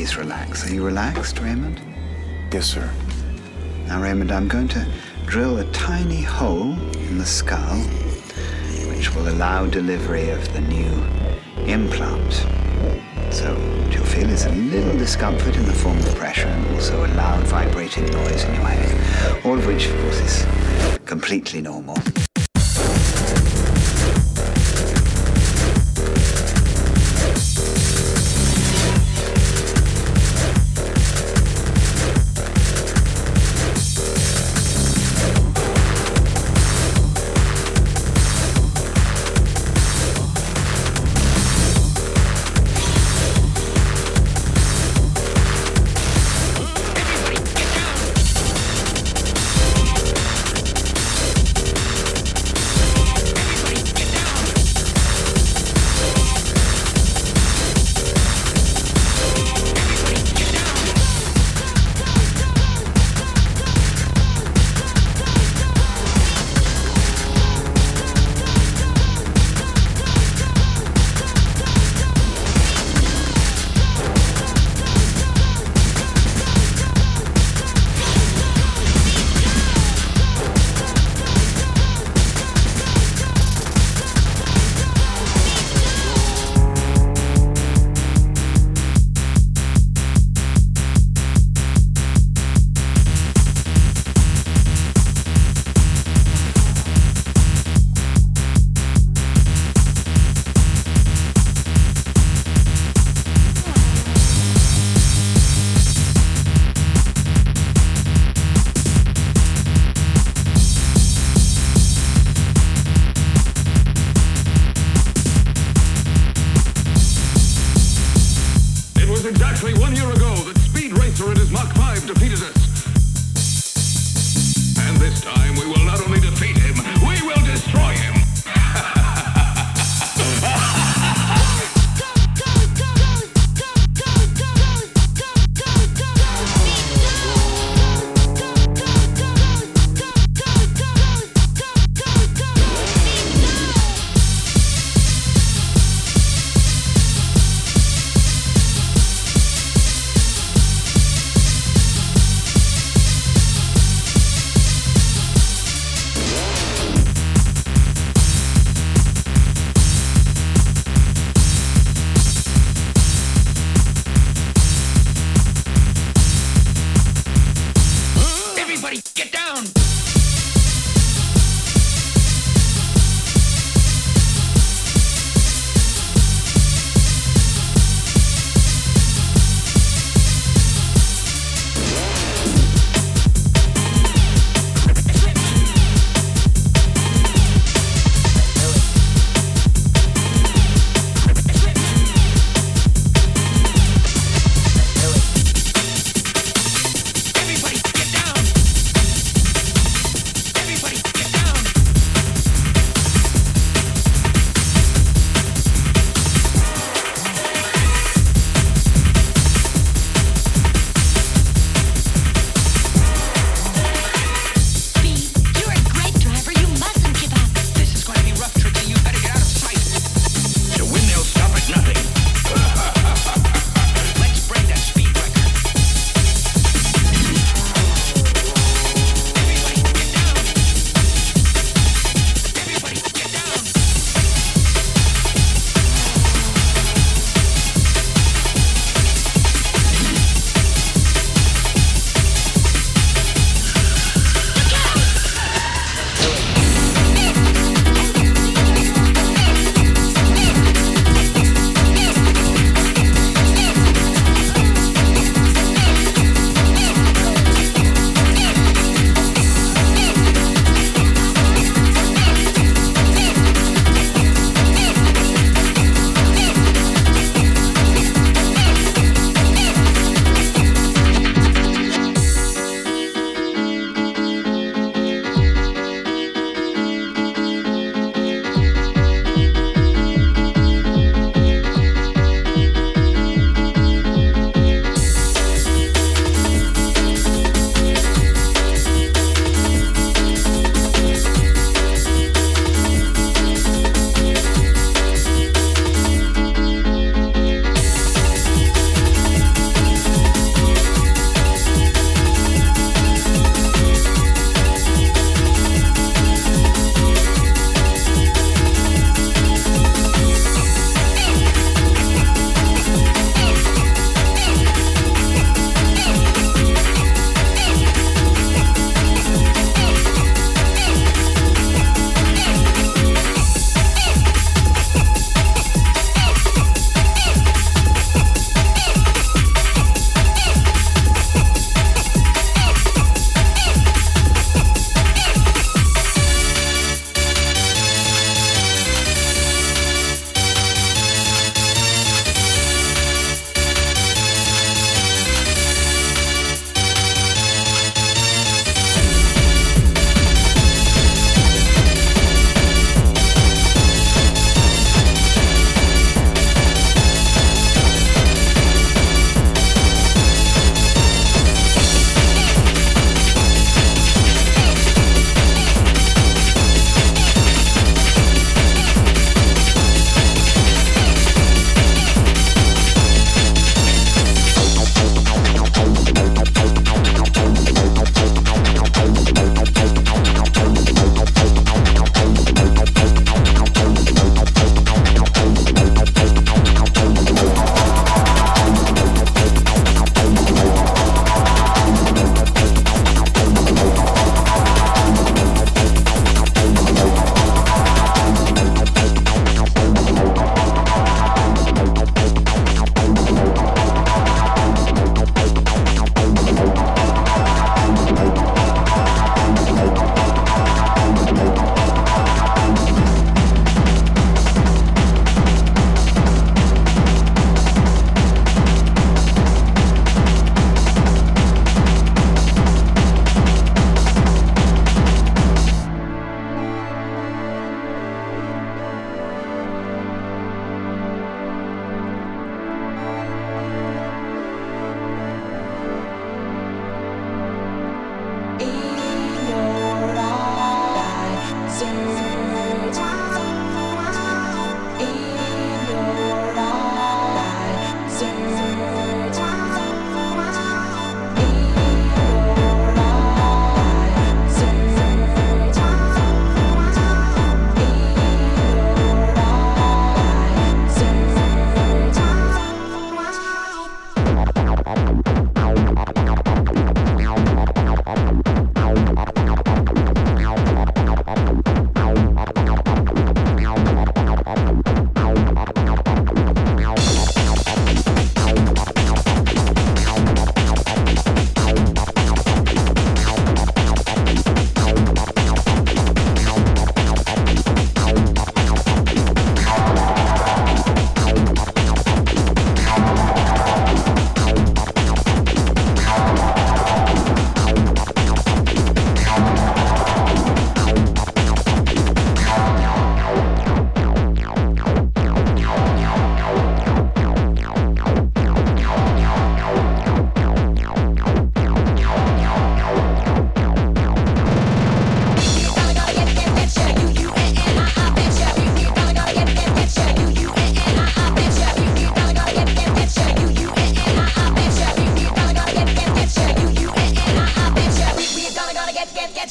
please relax. Are you relaxed, Raymond? Yes, sir. Now, Raymond, I'm going to drill a tiny hole in the skull, which will allow delivery of the new implant. So, what you'll feel is a little discomfort in the form of pressure and also a loud vibrating noise in your head, all of which, of course, is completely normal.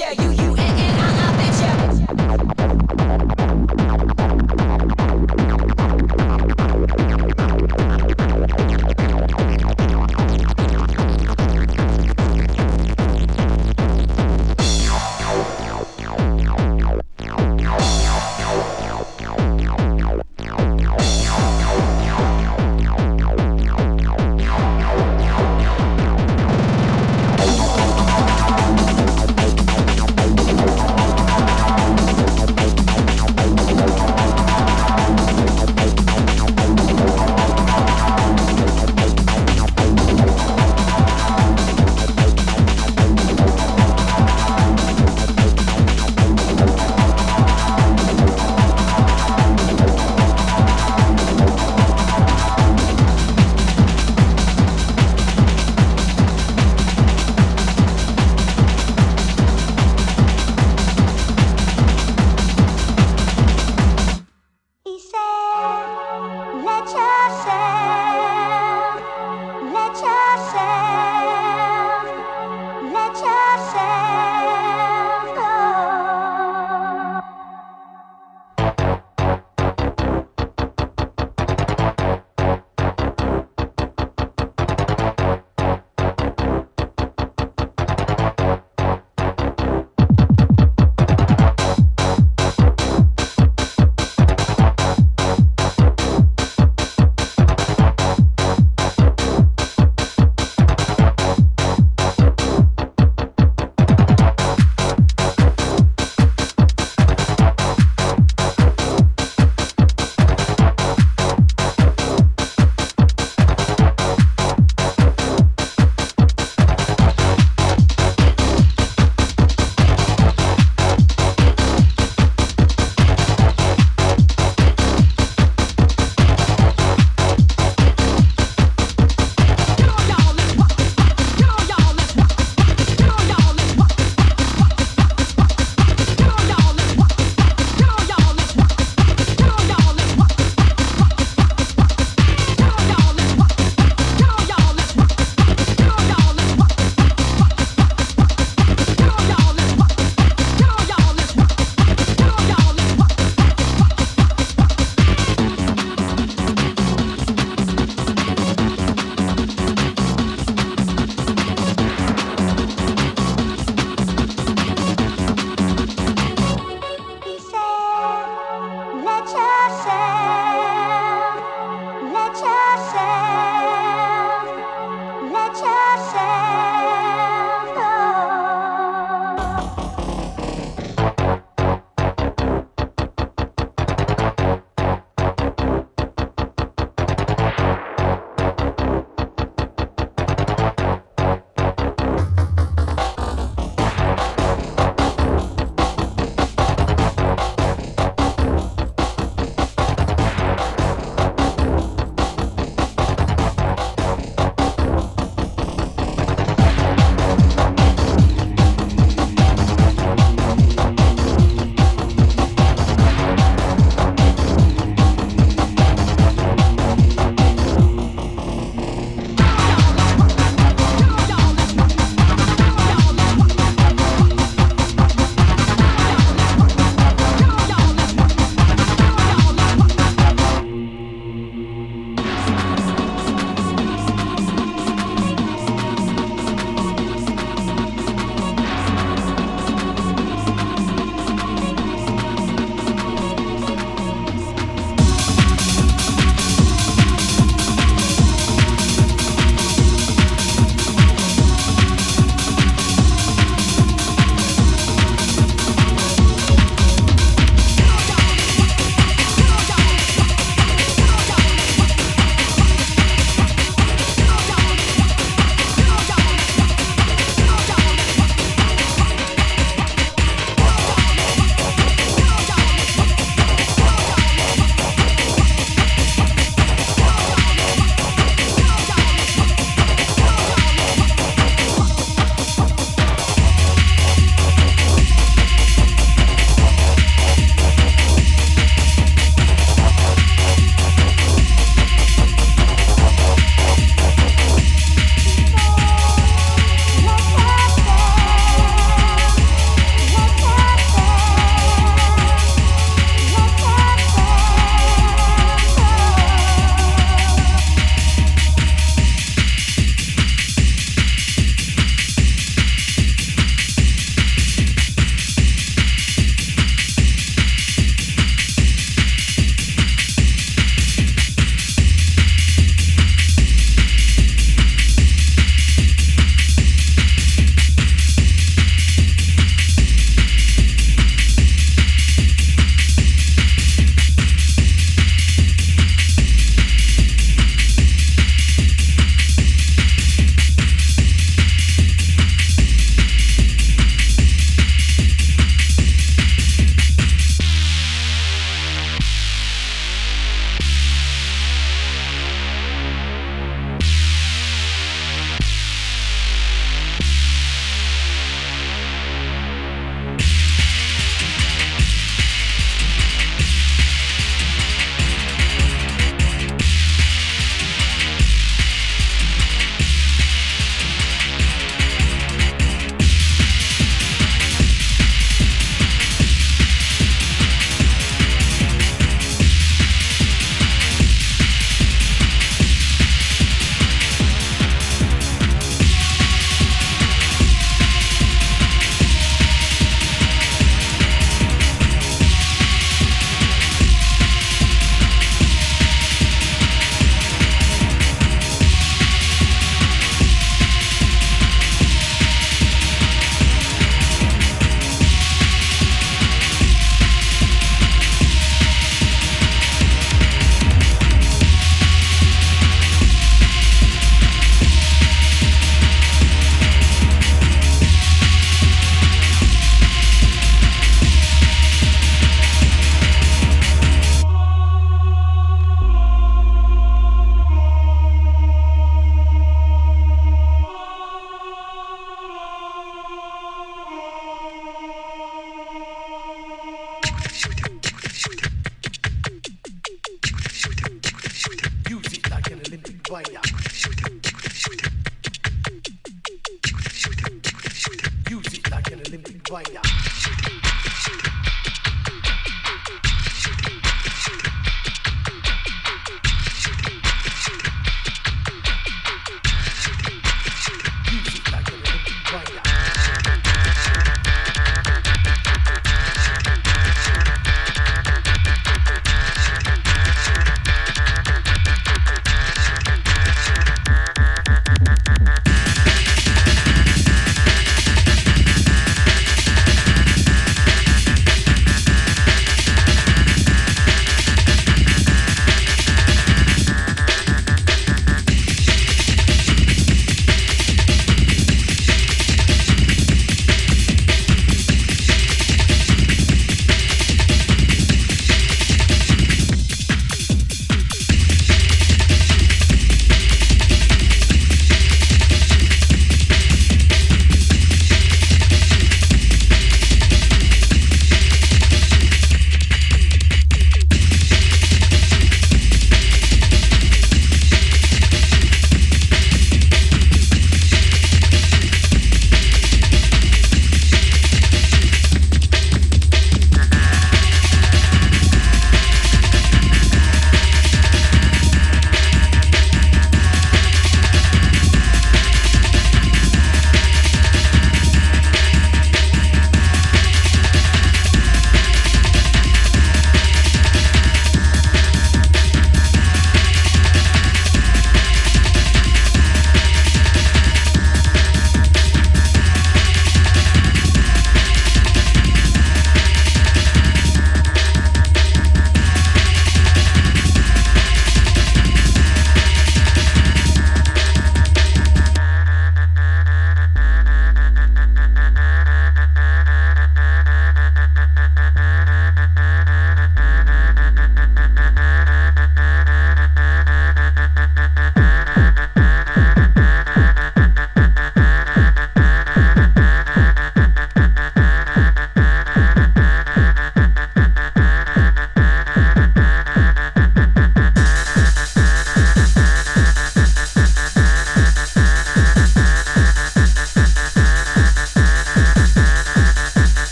yeah, you, you